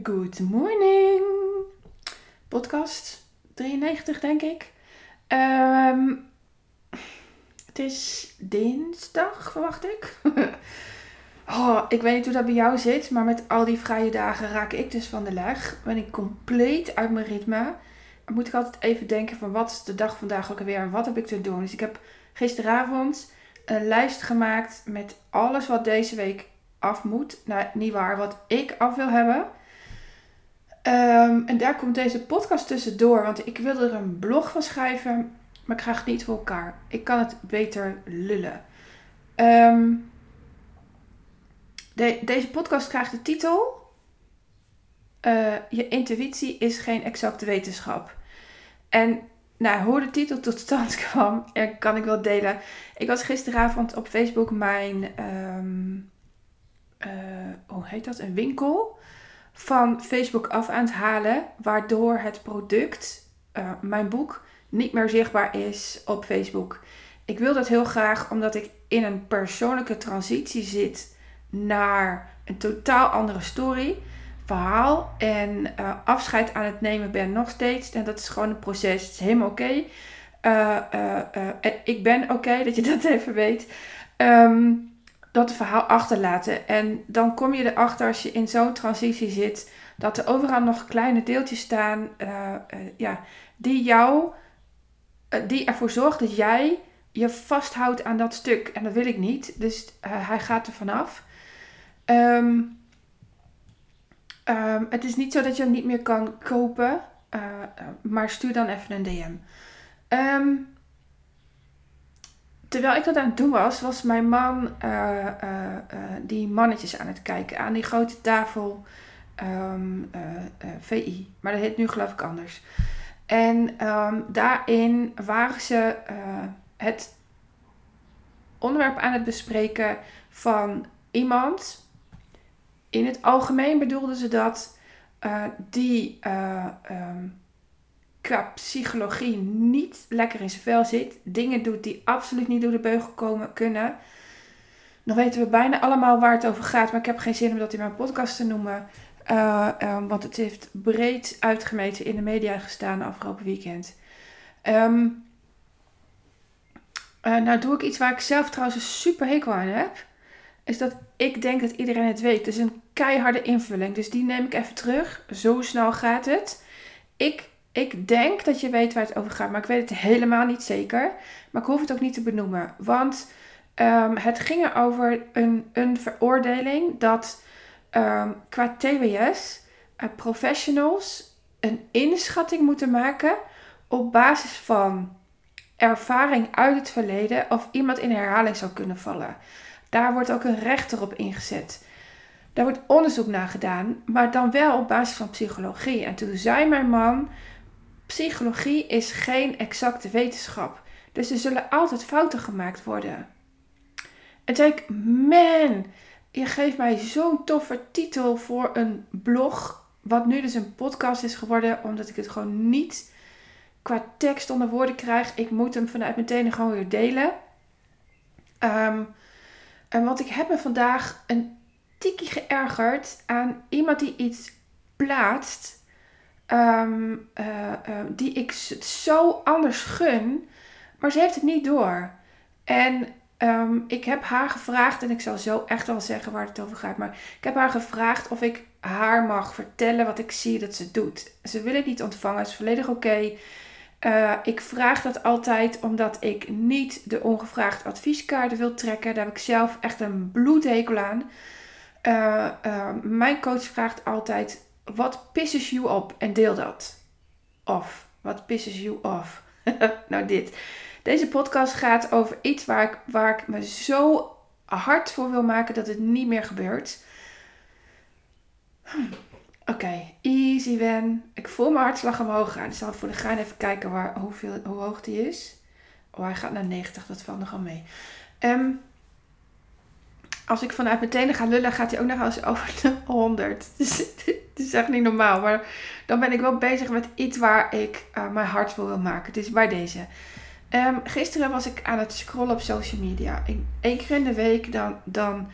Good morning. Podcast 93, denk ik. Ehm, het is dinsdag, verwacht ik. oh, ik weet niet hoe dat bij jou zit, maar met al die vrije dagen raak ik dus van de leg. Ben ik compleet uit mijn ritme. Dan moet ik altijd even denken van wat is de dag vandaag ook alweer en wat heb ik te doen. Dus ik heb gisteravond een lijst gemaakt met alles wat deze week af moet. Nou, niet waar, wat ik af wil hebben. Ehm, en daar komt deze podcast tussendoor, want ik wilde er een blog van schrijven, maar ik krijg het niet voor elkaar. Ik kan het beter lullen. Ehm, de, deze podcast krijgt de titel: uh, Je intuïtie is geen exacte wetenschap. En nou, hoe de titel tot stand kwam, kan ik wel delen. Ik was gisteravond op Facebook mijn, um, hoe heet dat, een winkel van Facebook af aan het halen, waardoor het product, uh, mijn boek, niet meer zichtbaar is op Facebook. Ik wil dat heel graag omdat ik in een persoonlijke transitie zit naar een totaal andere story, verhaal en uh, afscheid aan het nemen ben nog steeds. En dat is gewoon een proces. Het is helemaal oké. Uh, ik ben oké, dat je dat even weet. Um, dat verhaal achterlaten. En dan kom je erachter als je in zo'n transitie zit, dat er overal nog kleine deeltjes staan uh, uh, ja, die jou, uh, die ervoor zorgt dat jij je vasthoudt aan dat stuk. En dat wil ik niet. Dus hij gaat er vanaf. Um, het is niet zo dat je hem niet meer kan kopen. maar stuur dan even een DM. Um, terwijl ik dat aan het doen was, was mijn man uh, uh, uh, die mannetjes aan het kijken. Aan die grote tafel um, VI. Maar dat heet nu geloof ik anders. En um, daarin waren ze het onderwerp aan het bespreken van iemand. In het algemeen bedoelden ze dat die um, qua psychologie niet lekker in zijn vel zit. Dingen doet die absoluut niet door de beugel komen, kunnen. Dan weten we bijna allemaal waar het over gaat. Maar ik heb geen zin om dat in mijn podcast te noemen. Uh, um, want het heeft breed uitgemeten in de media gestaan afgelopen weekend. Um, uh, nou doe ik iets waar ik zelf trouwens een super hekel aan heb. Is dat ik denk dat iedereen het weet. Dus een keiharde invulling. Dus die neem ik even terug. Zo snel gaat het. Ik ik denk dat je weet waar het over gaat, maar ik weet het helemaal niet zeker. Maar ik hoef het ook niet te benoemen. Want um, het ging over een, een veroordeling dat um, qua TWS uh, professionals een inschatting moeten maken op basis van ervaring uit het verleden of iemand in herhaling zou kunnen vallen. Daar wordt ook een rechter op ingezet. Daar wordt onderzoek naar gedaan, maar dan wel op basis van psychologie. En toen zei mijn man Psychologie is geen exacte wetenschap. Dus er zullen altijd fouten gemaakt worden. En toen ik, man, je geeft mij zo'n toffe titel voor een blog. Wat nu dus een podcast is geworden, omdat ik het gewoon niet qua tekst onder woorden krijg. Ik moet hem vanuit mijn tenen gewoon weer delen. Um, en want ik heb me vandaag een tikkie geërgerd aan iemand die iets plaatst um, uh, uh, die ik zo anders gun, maar ze heeft het niet door. En um, ik heb haar gevraagd, en ik zal zo echt wel zeggen waar het over gaat, maar ik heb haar gevraagd of ik haar mag vertellen wat ik zie dat ze doet. Ze wil het niet ontvangen, het is volledig oké. Uh, ik vraag dat altijd omdat ik niet de ongevraagd advieskaarten wil trekken. Daar heb ik zelf echt een bloedhekel aan. Mijn coach vraagt altijd: wat pisses you op en deel dat. Of, wat pisses you off? nou dit. Deze podcast gaat over iets waar ik, waar ik me zo hard voor wil maken dat het niet meer gebeurt. Hm. Oké, easy wen. Ik voel mijn hartslag omhoog gaan. Ik zal voor de gaan even kijken waar, hoeveel, hoe hoog die is. Oh, hij gaat naar 90, dat valt nogal mee. Um, als ik vanuit mijn tenen ga lullen, gaat hij ook nog eens over de 100. Dus het is echt niet normaal. Maar dan ben ik wel bezig met iets waar ik uh, mijn hart voor wil maken. Dus bij deze. Um, gisteren was ik aan het scrollen op social media. Eén keer in de week dan, dan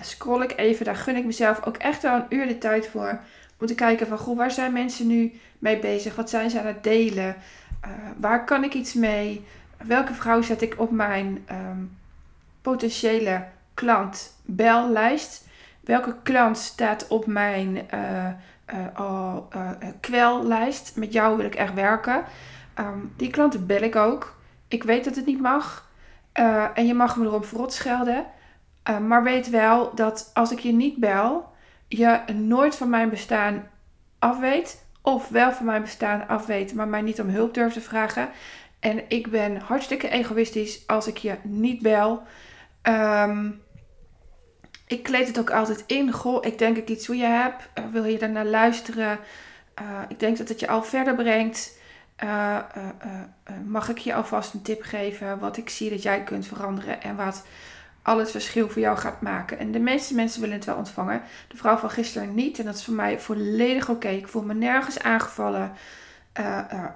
scroll ik even. Daar gun ik mezelf ook echt wel een uur de tijd voor. Om te kijken van, goh, waar zijn mensen nu mee bezig? Wat zijn ze aan het delen? waar kan ik iets mee? Welke vrouw zet ik op mijn ehm, potentiële klant bellijst? Welke klant staat op mijn uh, kwellijst? Met jou wil ik echt werken. Ehm, die klanten bel ik ook. Ik weet dat het niet mag. en je mag me erop verrot schelden. maar weet wel dat als ik je niet bel, je nooit van mijn bestaan afweet. Of wel van mijn bestaan afweet, maar mij niet om hulp durft te vragen. En ik ben hartstikke egoïstisch als ik je niet bel. Um, ik kleed het ook altijd in. Goh, ik denk ik iets hoe je hebt. Uh, wil je daarnaar luisteren? Uh, ik denk dat het je al verder brengt. Uh, mag ik je alvast een tip geven wat ik zie dat jij kunt veranderen en wat al het verschil voor jou gaat maken? En de meeste mensen willen het wel ontvangen. De vrouw van gisteren niet. En dat is voor mij volledig oké. Ik voel me nergens aangevallen.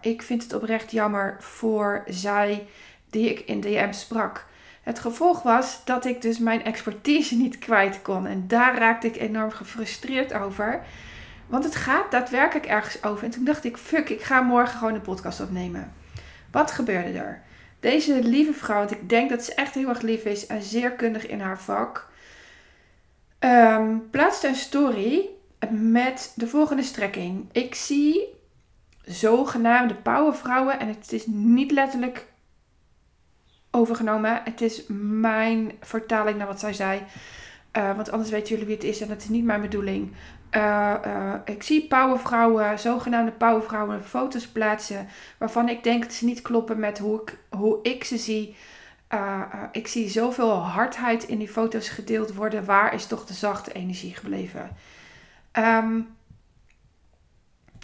ik vind het oprecht jammer voor zij die ik in DM sprak. Het gevolg was dat ik dus mijn expertise niet kwijt kon. En daar raakte ik enorm gefrustreerd over. Want het gaat daadwerkelijk ergens over. En toen dacht ik, fuck, ik ga morgen gewoon een podcast opnemen. Wat gebeurde er? Deze lieve vrouw, want ik denk dat ze echt heel erg lief is en zeer kundig in haar vak, um, plaatste een story met de volgende strekking. Ik zie zogenaamde powervrouwen, en het is niet letterlijk overgenomen. Het is mijn vertaling naar wat zij zei. Uh, want anders weten jullie wie het is en dat is niet mijn bedoeling. Uh, uh, ik zie powervrouwen, zogenaamde powervrouwen, foto's plaatsen waarvan ik denk dat ze niet kloppen met hoe ik, hoe ik ze zie. ik zie zoveel hardheid in die foto's gedeeld worden. Waar is toch de zachte energie gebleven? Um,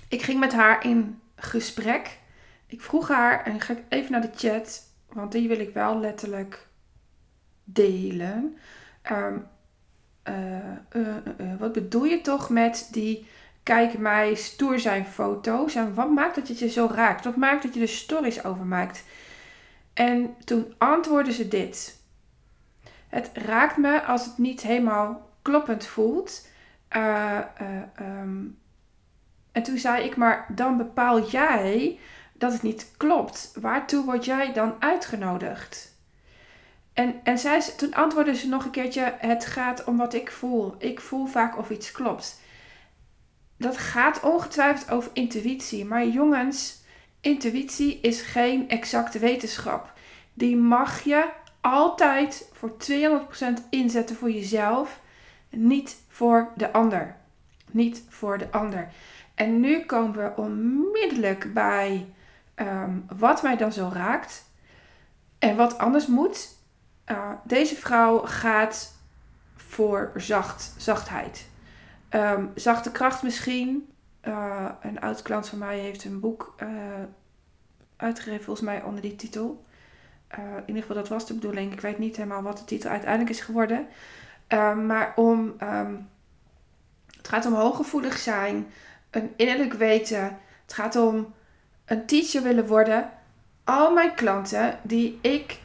ik ging met haar in gesprek. Ik vroeg haar, en ga ik even naar de chat. Want die wil ik wel letterlijk delen. Um, wat bedoel je toch met die kijk mij stoer zijn foto's? En wat maakt dat het je zo raakt? Wat maakt dat je er stories over maakt? En toen antwoordde ze dit. Het raakt me als het niet helemaal kloppend voelt. Um, en toen zei ik, maar dan bepaal jij dat het niet klopt. Waartoe word jij dan uitgenodigd? En, en zij, toen antwoordde ze nog een keertje: Het gaat om wat ik voel. Ik voel vaak of iets klopt. Dat gaat ongetwijfeld over intuïtie. Maar jongens, intuïtie is geen exacte wetenschap. Die mag je altijd voor 200% inzetten voor jezelf, niet voor de ander. Niet voor de ander. En nu komen we onmiddellijk bij Ehm, wat mij dan zo raakt en wat anders moet. Uh, deze vrouw gaat voor zacht, zachtheid. Um, zachte kracht misschien. Uh, een oud klant van mij heeft een boek uh, uitgegeven, volgens mij onder die titel. in ieder geval, dat was de bedoeling. Ik weet niet helemaal wat de titel uiteindelijk is geworden. Ehm, maar om, het gaat om hooggevoelig zijn, een innerlijk weten. Het gaat om een teacher willen worden, al mijn klanten die ik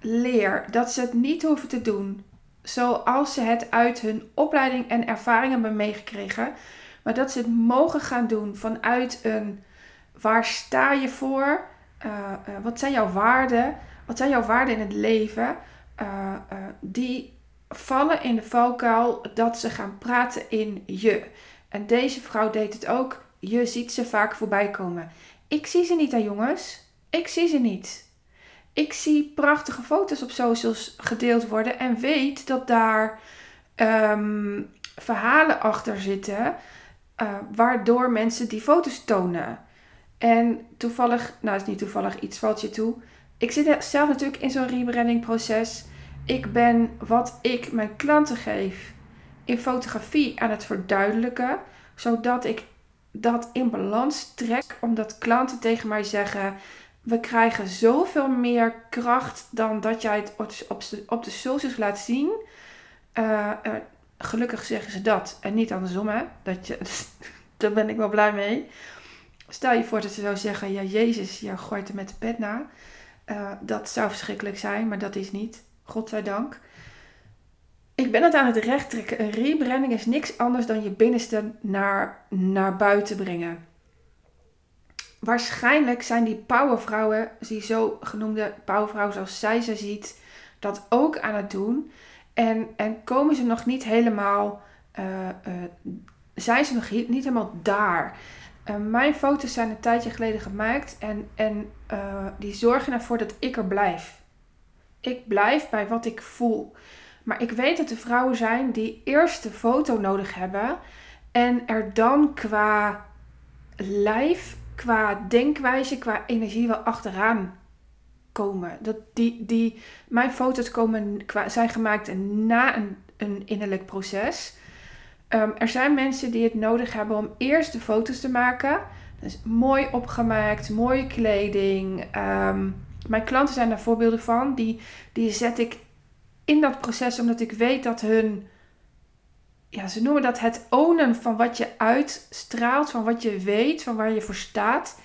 leer dat ze het niet hoeven te doen zoals ze het uit hun opleiding en ervaring hebben meegekregen, maar dat ze het mogen gaan doen vanuit een waar sta je voor? Uh, uh, wat zijn jouw waarden? Wat zijn jouw waarden in het leven? Uh, die vallen in de valkuil dat ze gaan praten in je. En deze vrouw deed het ook. Je ziet ze vaak voorbij komen. Ik zie ze niet, hè jongens. Ik zie ze niet. Ik zie prachtige foto's op socials gedeeld worden en weet dat daar um, verhalen achter zitten, uh, waardoor mensen die foto's tonen. En toevallig, nou is niet toevallig, iets valt je toe. Ik zit zelf natuurlijk in zo'n rebranding proces. Ik ben wat ik mijn klanten geef in fotografie aan het verduidelijken, zodat ik dat in balans trek, omdat klanten tegen mij zeggen: we krijgen zoveel meer kracht dan dat jij het op de, op de socials laat zien. Uh, uh, gelukkig zeggen ze dat en niet andersom, hè? Dat je, daar ben ik wel blij mee. Stel je voor dat ze zou zeggen: Ja, Jezus, je gooit er met de pet na. Uh, dat zou verschrikkelijk zijn, maar dat is niet. Godzijdank. Ik ben het aan het recht trekken. Rebranding is niks anders dan je binnenste naar, naar buiten brengen. Waarschijnlijk zijn die powervrouwen, die zo genoemde powervrouwen zoals zij ze ziet, dat ook aan het doen. En, en komen ze nog niet helemaal, uh, uh, zijn ze nog niet helemaal daar. Uh, mijn foto's zijn een tijdje geleden gemaakt en, en die zorgen ervoor dat ik er blijf. Ik blijf bij wat ik voel. Maar ik weet dat er vrouwen zijn die eerst de foto nodig hebben en er dan qua lijf, qua denkwijze, qua energie wel achteraan komen. Dat die, die, mijn foto's komen, zijn gemaakt na een, een innerlijk proces. Um, er zijn mensen die het nodig hebben om eerst de foto's te maken. Dus mooi opgemaakt, mooie kleding. Um, mijn klanten zijn daar voorbeelden van. Die, die zet ik in dat proces omdat ik weet dat hun. Ja, ze noemen dat het ownen van wat je uitstraalt, van wat je weet, van waar je voor staat.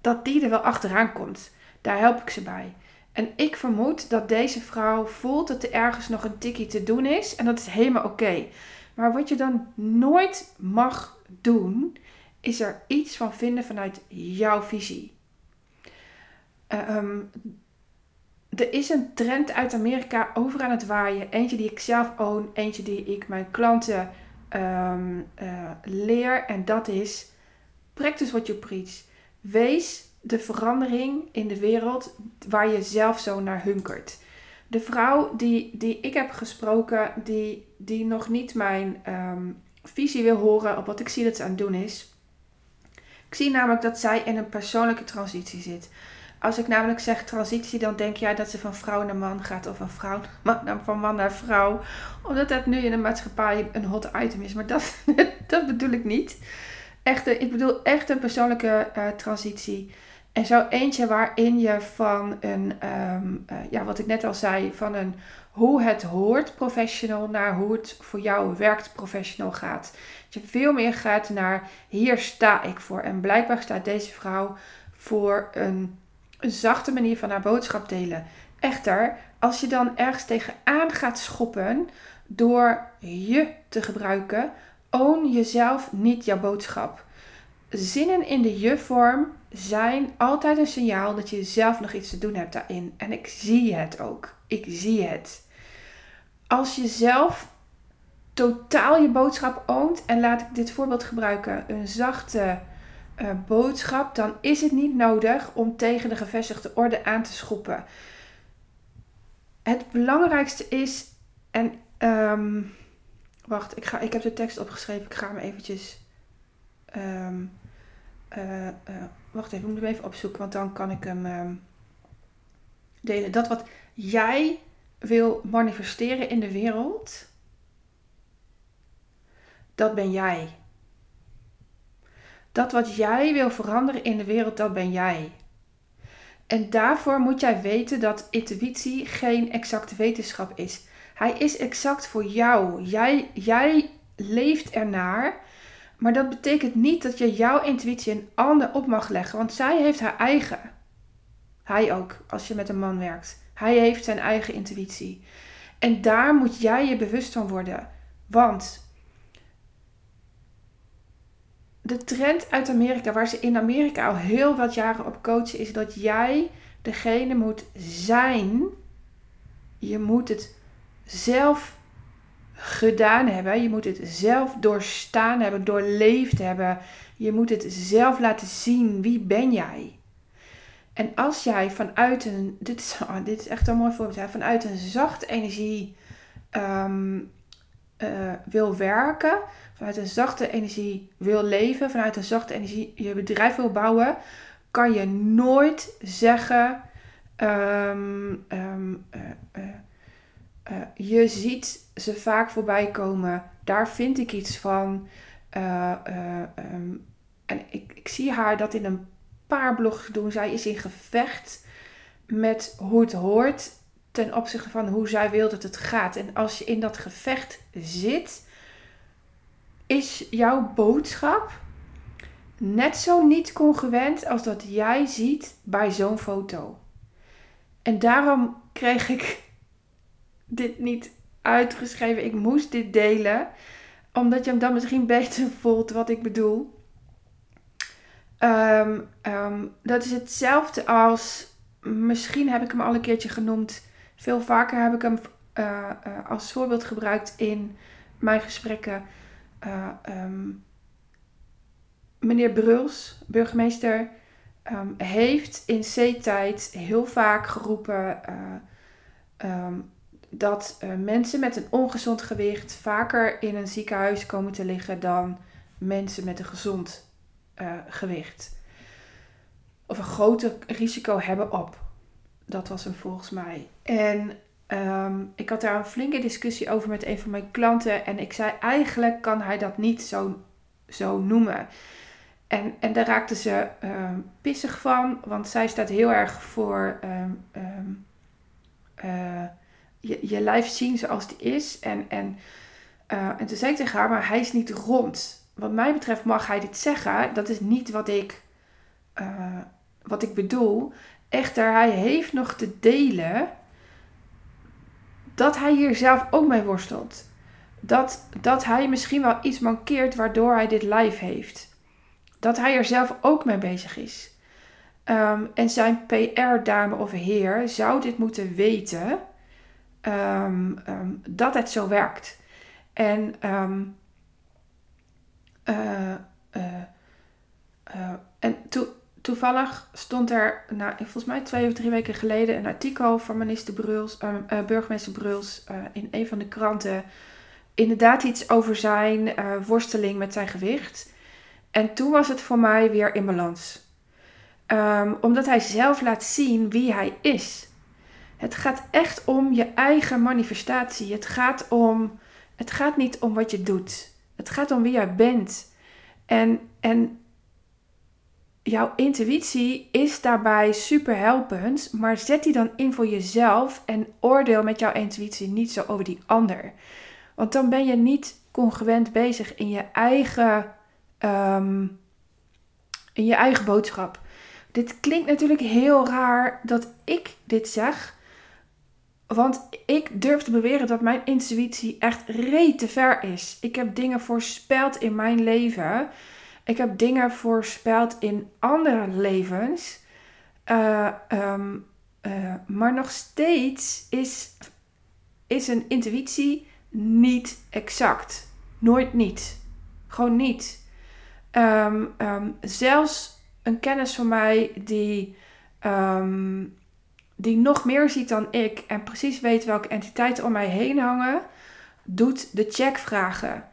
Dat die er wel achteraan komt. Daar help ik ze bij. En ik vermoed dat deze vrouw voelt dat er ergens nog een tikkie te doen is. En dat is helemaal oké. Maar wat je dan nooit mag doen, is er iets van vinden vanuit jouw visie. Um, er is een trend uit Amerika over aan het waaien. Eentje die ik zelf own, eentje die ik mijn klanten um, uh, leer. En dat is practice what you preach. Wees de verandering in de wereld waar je zelf zo naar hunkert. De vrouw die, die ik heb gesproken, die, die nog niet mijn um, visie wil horen op wat ik zie dat ze aan het doen is. Ik zie namelijk dat zij in een persoonlijke transitie zit. Als ik namelijk zeg transitie, dan denk jij dat ze van vrouw naar man gaat of van, vrouw, van man naar vrouw. Omdat dat nu in de maatschappij een hot item is. Maar dat, dat bedoel ik niet. Echt, ik bedoel echt een persoonlijke uh, transitie. En zo eentje waarin je van een, um, uh, ja, wat ik net al zei, van een hoe het hoort professional naar hoe het voor jou werkt professional gaat. Dat je veel meer gaat naar hier sta ik voor. En blijkbaar staat deze vrouw voor een, een zachte manier van haar boodschap delen. Echter, als je dan ergens tegenaan gaat schoppen door je te gebruiken, own jezelf niet jouw boodschap. Zinnen in de je-vorm zijn altijd een signaal dat je zelf nog iets te doen hebt daarin. En ik zie het ook. Ik zie het. Als je zelf totaal je boodschap oont, en laat ik dit voorbeeld gebruiken, een zachte uh, boodschap, dan is het niet nodig om tegen de gevestigde orde aan te schoppen. Het belangrijkste is, en um, wacht, ik, ga, ik heb de tekst opgeschreven, ik ga hem eventjes. Um, uh, uh, wacht even, ik moet hem even opzoeken, want dan kan ik hem uh, delen. Dat wat jij wil manifesteren in de wereld, dat ben jij. Dat wat jij wil veranderen in de wereld, dat ben jij. En daarvoor moet jij weten dat intuïtie geen exacte wetenschap is. Hij is exact voor jou. Jij, jij leeft ernaar maar dat betekent niet dat je jouw intuïtie een ander op mag leggen, want zij heeft haar eigen. Hij ook, als je met een man werkt. Hij heeft zijn eigen intuïtie. En daar moet jij je bewust van worden. Want de trend uit Amerika, waar ze in Amerika al heel wat jaren op coachen, is dat jij degene moet zijn. Je moet het zelf gedaan hebben. Je moet het zelf doorstaan hebben, doorleefd hebben. Je moet het zelf laten zien. Wie ben jij? En als jij vanuit een, dit is, oh, echt een mooi voorbeeld, vanuit een zachte energie um, uh, wil werken, vanuit een zachte energie wil leven, vanuit een zachte energie je bedrijf wil bouwen, kan je nooit zeggen, um, um, uh, uh, uh, je ziet ze vaak voorbij komen. Daar vind ik iets van. Um, en ik, ik zie haar dat in een paar blogs doen. Zij is in gevecht met hoe het hoort ten opzichte van hoe zij wil dat het gaat. En als je in dat gevecht zit, is jouw boodschap net zo niet congruent als dat jij ziet bij zo'n foto. En daarom kreeg ik dit niet uitgeschreven. Ik moest dit delen. Omdat je hem dan misschien beter voelt wat ik bedoel. Ehm, ehm, dat is hetzelfde als. Misschien heb ik hem al een keertje genoemd. Veel vaker heb ik hem uh, uh, als voorbeeld gebruikt in mijn gesprekken. Uh, um, meneer Bruls, burgemeester, heeft in C-tijd heel vaak geroepen dat mensen met een ongezond gewicht vaker in een ziekenhuis komen te liggen dan mensen met een gezond gewicht. Of een groter risico hebben op. Dat was hem volgens mij. En um, ik had daar een flinke discussie over met een van mijn klanten. En ik zei eigenlijk kan hij dat niet zo, zo noemen. En, en daar raakte ze um, pissig van. Want zij staat heel erg voor um, uh, je, je lijf zien zoals die is. En, en, uh, en toen zei ik tegen haar, maar hij is niet rond. Wat mij betreft mag hij dit zeggen. Dat is niet wat ik, uh, wat ik bedoel. Echter, hij heeft nog te delen dat hij hier zelf ook mee worstelt. Dat, dat hij misschien wel iets mankeert waardoor hij dit live heeft. Dat hij er zelf ook mee bezig is. Um, en zijn PR-dame of heer zou dit moeten weten um, um, dat het zo werkt. En uh, uh, uh, en toen toevallig stond er, nou, volgens mij twee of drie weken geleden, een artikel van minister Bruls, uh, uh, burgemeester Bruls uh, in een van de kranten. Inderdaad iets over zijn worsteling met zijn gewicht. En toen was het voor mij weer in balans. Um, omdat hij zelf laat zien wie hij is. Het gaat echt om je eigen manifestatie. Het gaat, om, het gaat niet om wat je doet. Het gaat om wie jij bent. En, en jouw intuïtie is daarbij super helpend, maar zet die dan in voor jezelf en oordeel met jouw intuïtie niet zo over die ander. Want dan ben je niet congruent bezig in je eigen, um, in je eigen boodschap. Dit klinkt natuurlijk heel raar dat ik dit zeg. Want ik durf te beweren dat mijn intuïtie echt reet te ver is. Ik heb dingen voorspeld in mijn leven ik heb dingen voorspeld in andere levens. Uh, um, uh, maar nog steeds is, is een intuïtie niet exact. Nooit niet. Gewoon niet. Um, um, zelfs een kennis van mij die, die nog meer ziet dan ik en precies weet welke entiteiten om mij heen hangen, doet de checkvragen.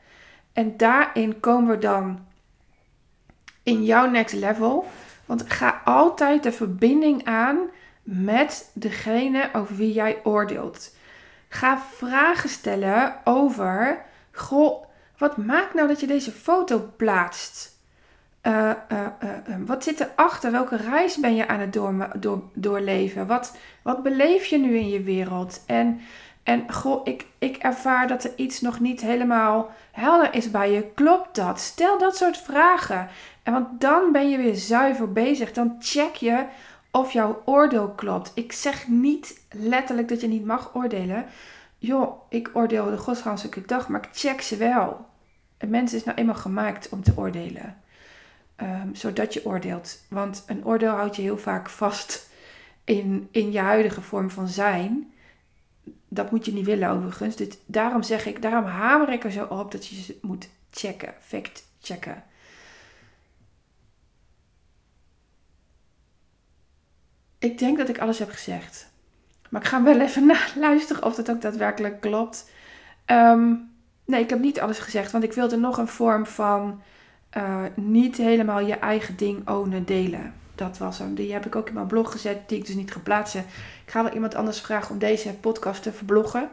En daarin komen we dan in jouw next level. Want ga altijd de verbinding aan met degene over wie jij oordeelt. Ga vragen stellen over: wat maakt nou dat je deze foto plaatst? Uh, uh, uh, wat zit erachter? Welke reis ben je aan het door, doorleven? Wat, wat beleef je nu in je wereld? En, en goh, ik, ik ervaar dat er iets nog niet helemaal helder is bij je. Klopt dat? Stel dat soort vragen. En want dan ben je weer zuiver bezig. Dan check je of jouw oordeel klopt. Ik zeg niet letterlijk dat je niet mag oordelen. Joh, ik oordeel de godsganselijke dag, maar ik check ze wel. Een mens is nou eenmaal gemaakt om te oordelen. Um, zodat je oordeelt. Want een oordeel houdt je heel vaak vast in, in je huidige vorm van zijn. Dat moet je niet willen overigens. Dus daarom zeg ik, daarom hamer ik er zo op dat je ze moet checken. Fact checken. Ik denk dat ik alles heb gezegd. Maar ik ga wel even luisteren of dat ook daadwerkelijk klopt. Um, nee, ik heb niet alles gezegd, want ik wilde nog een vorm van uh, niet helemaal je eigen ding ownen delen. Dat was hem. Die heb ik ook in mijn blog gezet, die ik dus niet ga plaatsen. Ik ga wel iemand anders vragen om deze podcast te verbloggen.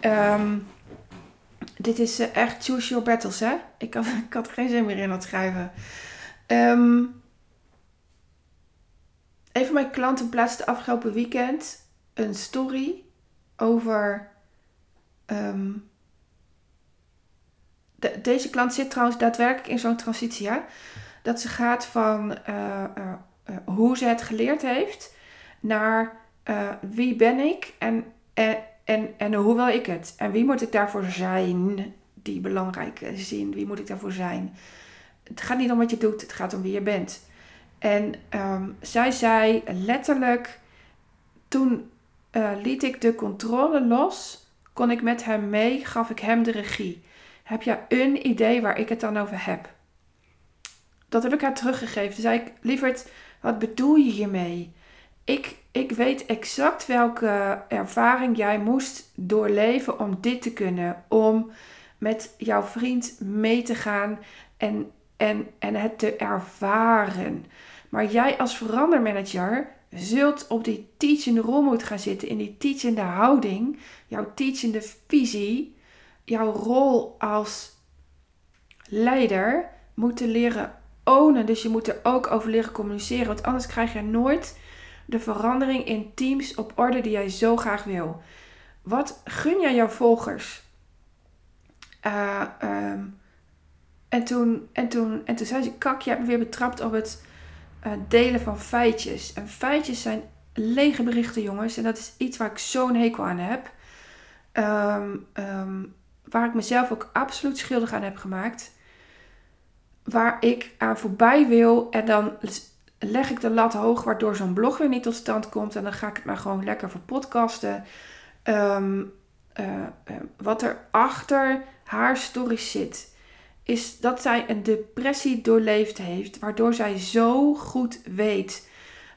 Um, dit is uh, echt choose your battles, hè? Ik had, ik had geen zin meer in het schrijven. Um, een van mijn klanten plaatste afgelopen weekend een story over. De, deze klant zit trouwens daadwerkelijk in zo'n transitie. Hè? Dat ze gaat van uh, uh, hoe ze het geleerd heeft naar wie ben ik en, en, en hoe wil ik het? En wie moet ik daarvoor zijn? Die belangrijke zin, wie moet ik daarvoor zijn? Het gaat niet om wat je doet, het gaat om wie je bent. En ehm, zij zei letterlijk, toen liet ik de controle los, kon ik met hem mee, gaf ik hem de regie. Heb je een idee waar ik het dan over heb? Dat heb ik haar teruggegeven. Toen zei ik, lieverd, wat bedoel je hiermee? Ik, ik weet exact welke ervaring jij moest doorleven om dit te kunnen. Om met jouw vriend mee te gaan en, en, en het te ervaren. Maar jij als verandermanager zult op die teachende rol moeten gaan zitten. In die teachende houding. Jouw teachende visie. Jouw rol als leider moeten leren ownen. Dus je moet er ook over leren communiceren. Want anders krijg je nooit de verandering in teams op orde die jij zo graag wil. Wat gun jij jouw volgers? Uh, um, en, toen, en, toen, en toen zei ze: Kak, je hebt me weer betrapt op het uh, delen van feitjes. En feitjes zijn lege berichten, jongens. En dat is iets waar ik zo'n hekel aan heb. Um, um, waar ik mezelf ook absoluut schuldig aan heb gemaakt. Waar ik aan voorbij wil. En dan leg ik de lat hoog, waardoor zo'n blog weer niet tot stand komt. En dan ga ik het maar gewoon lekker voor podcasten. Um, uh, uh, wat er achter haar story zit, is dat zij een depressie doorleefd heeft, waardoor zij zo goed weet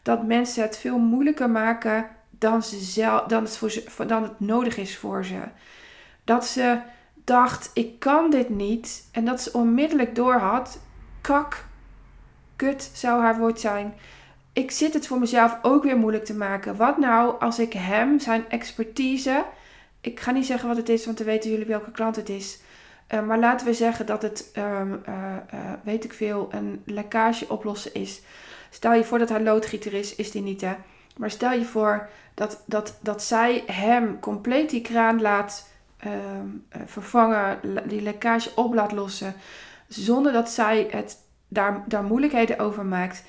dat mensen het veel moeilijker maken dan, ze zelf, dan het nodig is voor ze. Dat ze dacht, ik kan dit niet. En dat ze onmiddellijk doorhad, kak, kut zou haar woord zijn. Ik zit het voor mezelf ook weer moeilijk te maken. Wat nou als ik hem, zijn expertise, ik ga niet zeggen wat het is, want dan weten jullie welke klant het is. Uh, maar laten we zeggen dat het, um, uh, uh, weet ik veel, een lekkage oplossen is. Stel je voor dat hij loodgieter is, is die niet hè. Maar stel je voor dat, dat, dat zij hem compleet die kraan laat um, vervangen, die lekkage op laat lossen, zonder dat zij het daar, daar moeilijkheden over maakt,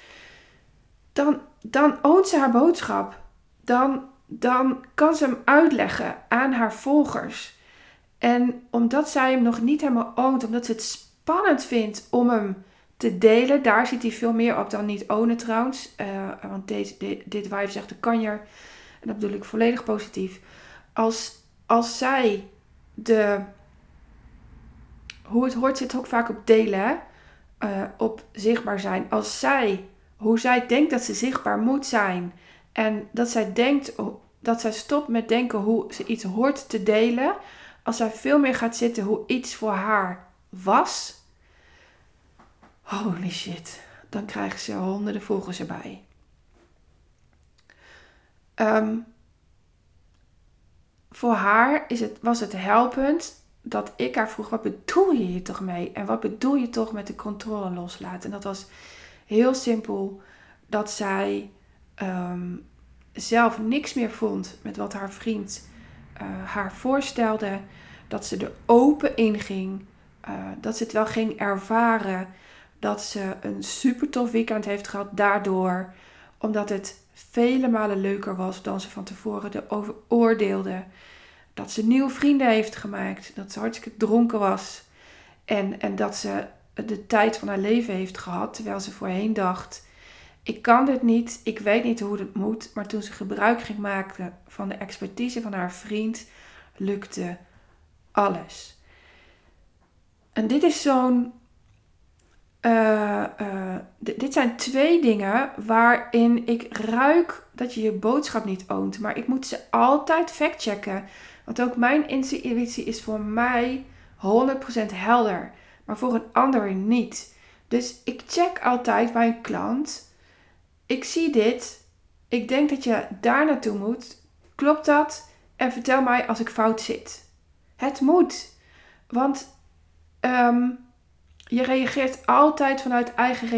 dan, dan oont ze haar boodschap. Dan, dan kan ze hem uitleggen aan haar volgers. En omdat zij hem nog niet helemaal oont, omdat ze het spannend vindt om hem te delen, daar zit hij veel meer op dan niet ownen trouwens. Uh, want deze, dit, dit zegt de kanjer, en dat bedoel ik volledig positief. Als, als zij de, hoe het hoort zit ook vaak op delen, uh, op zichtbaar zijn. Als zij, hoe zij denkt dat ze zichtbaar moet zijn en dat zij denkt, dat zij stopt met denken hoe ze iets hoort te delen, als zij veel meer gaat zitten hoe iets voor haar was, holy shit, dan krijgen ze honderden volgers erbij. Um, voor haar is het, was het helpend dat ik haar vroeg: wat bedoel je hier toch mee? En wat bedoel je toch met de controle loslaten? En dat was heel simpel dat zij um, zelf niks meer vond met wat haar vriend uh, haar voorstelde. Dat ze er open in ging. Uh, dat ze het wel ging ervaren. Dat ze een super tof weekend heeft gehad daardoor. Omdat het vele malen leuker was dan ze van tevoren erover oordeelde. Dat ze nieuwe vrienden heeft gemaakt. Dat ze hartstikke dronken was. En, en dat ze de tijd van haar leven heeft gehad. Terwijl ze voorheen dacht: Ik kan dit niet. Ik weet niet hoe het moet. Maar toen ze gebruik ging maken van de expertise van haar vriend, lukte alles. En dit is zo'n. Uh, uh, dit zijn twee dingen waarin ik ruik dat je je boodschap niet oont. Maar ik moet ze altijd factchecken. Want ook mijn intuïtie is voor mij 100% helder. Maar voor een ander niet. Dus ik check altijd bij een klant. Ik zie dit. Ik denk dat je daar naartoe moet. Klopt dat? En vertel mij als ik fout zit. Het moet. Want um, je reageert altijd vanuit eigen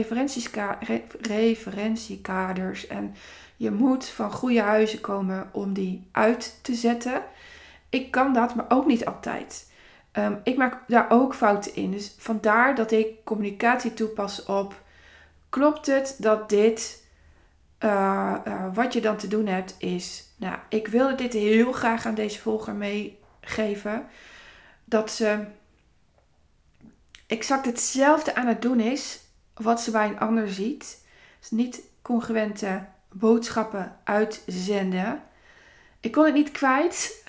referentiekaders. En je moet van goede huizen komen om die uit te zetten. Ik kan dat, maar ook niet altijd. Um, ik maak daar ook fouten in. Dus vandaar dat ik communicatie toepas op. Klopt het dat dit eh, eh, wat je dan te doen hebt is, nou, ik wilde dit heel graag aan deze volger meegeven, dat ze exact hetzelfde aan het doen is wat ze bij een ander ziet. Dus niet congruente boodschappen uitzenden. Ik kon het niet kwijt.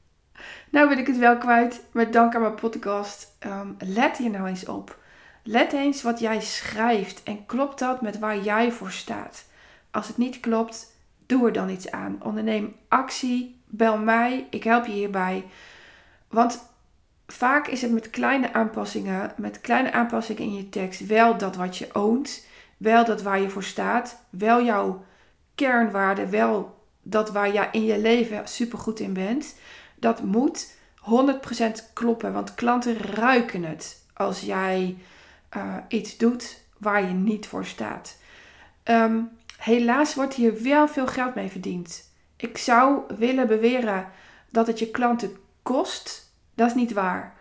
nou ben ik het wel kwijt met dank aan mijn podcast. Um, let hier nou eens op. Let eens wat jij schrijft en klopt dat met waar jij voor staat. Als het niet klopt, doe er dan iets aan. Onderneem actie, bel mij, ik help je hierbij. Want vaak is het met kleine aanpassingen, met kleine aanpassingen in je tekst, wel dat wat je oont, wel dat waar je voor staat, wel jouw kernwaarde, wel dat waar jij in je leven supergoed in bent. Dat moet 100% kloppen, want klanten ruiken het als jij uh, iets doet waar je niet voor staat. Um, helaas wordt hier wel veel geld mee verdiend. Ik zou willen beweren dat het je klanten kost. Dat is niet waar.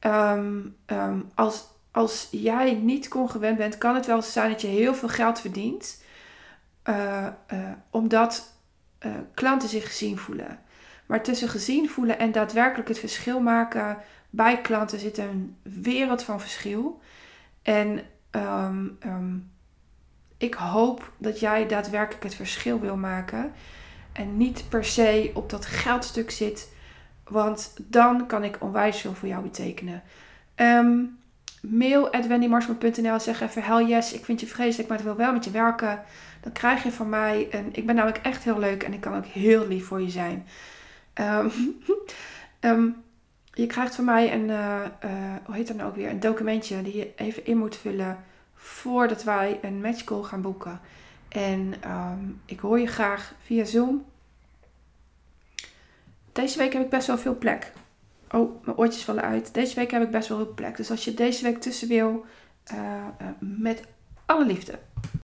Um, um, als, als jij niet congruent bent, kan het wel zijn dat je heel veel geld verdient. Uh, uh, omdat uh, klanten zich gezien voelen. Maar tussen gezien voelen en daadwerkelijk het verschil maken bij klanten zit een wereld van verschil. En um, ik hoop dat jij daadwerkelijk het verschil wil maken. En niet per se op dat geldstuk zit. Want dan kan ik onwijs veel voor jou betekenen. Um, mail at zeg even hell yes, ik vind je vreselijk, maar ik wil wel met je werken. Dan krijg je van mij een... Ik ben namelijk echt heel leuk en ik kan ook heel lief voor je zijn. Um, um, je krijgt van mij een, uh, hoe heet dat nou ook weer, een documentje die je even in moet vullen voordat wij een matchcall gaan boeken. En ik hoor je graag via Zoom. Deze week heb ik best wel veel plek. Oh, mijn oortjes vallen uit. Deze week heb ik best wel veel plek. Dus als je deze week tussen wil, uh, met alle liefde.